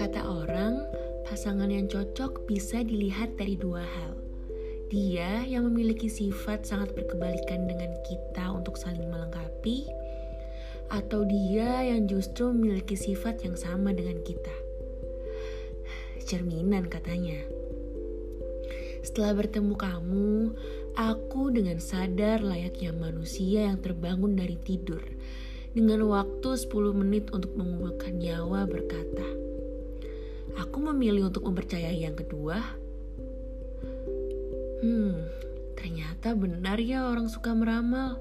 Kata orang, pasangan yang cocok bisa dilihat dari dua hal. Dia yang memiliki sifat sangat berkebalikan dengan kita untuk saling melengkapi, atau dia yang justru memiliki sifat yang sama dengan kita. Cerminan katanya. Setelah bertemu kamu, aku dengan sadar layaknya manusia yang terbangun dari tidur dengan waktu 10 menit untuk mengumpulkan nyawa berkata, Aku memilih untuk mempercayai yang kedua. Hmm, ternyata benar ya orang suka meramal.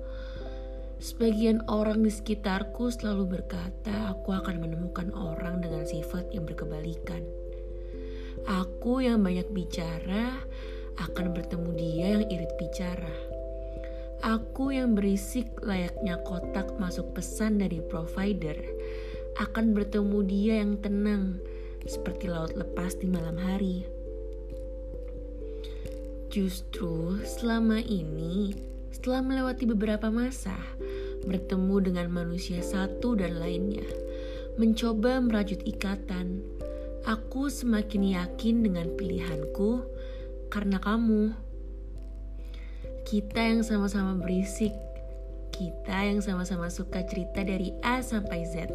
Sebagian orang di sekitarku selalu berkata aku akan menemukan orang dengan sifat yang berkebalikan. Aku yang banyak bicara akan bertemu dia yang irit bicara. Aku yang berisik layaknya kotak masuk pesan dari provider akan bertemu dia yang tenang seperti laut lepas di malam hari. Justru selama ini, setelah melewati beberapa masa, bertemu dengan manusia satu dan lainnya, mencoba merajut ikatan, aku semakin yakin dengan pilihanku karena kamu. Kita yang sama-sama berisik, kita yang sama-sama suka cerita dari A sampai Z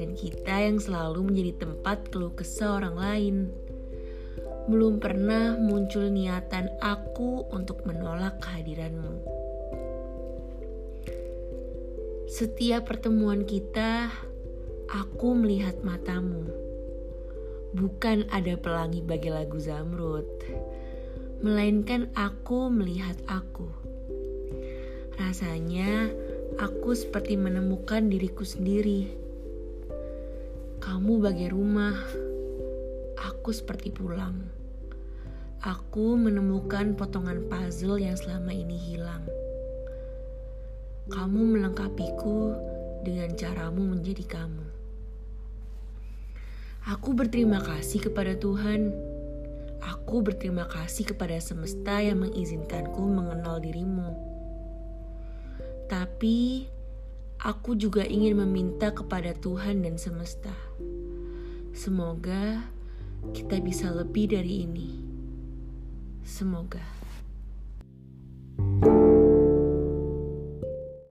dan kita yang selalu menjadi tempat keluh kesah orang lain. Belum pernah muncul niatan aku untuk menolak kehadiranmu. Setiap pertemuan kita, aku melihat matamu. Bukan ada pelangi bagi lagu Zamrud, melainkan aku melihat aku. Rasanya aku seperti menemukan diriku sendiri kamu bagai rumah, aku seperti pulang. Aku menemukan potongan puzzle yang selama ini hilang. Kamu melengkapiku dengan caramu menjadi kamu. Aku berterima kasih kepada Tuhan. Aku berterima kasih kepada semesta yang mengizinkanku mengenal dirimu. Tapi aku juga ingin meminta kepada Tuhan dan semesta. Semoga kita bisa lebih dari ini. Semoga.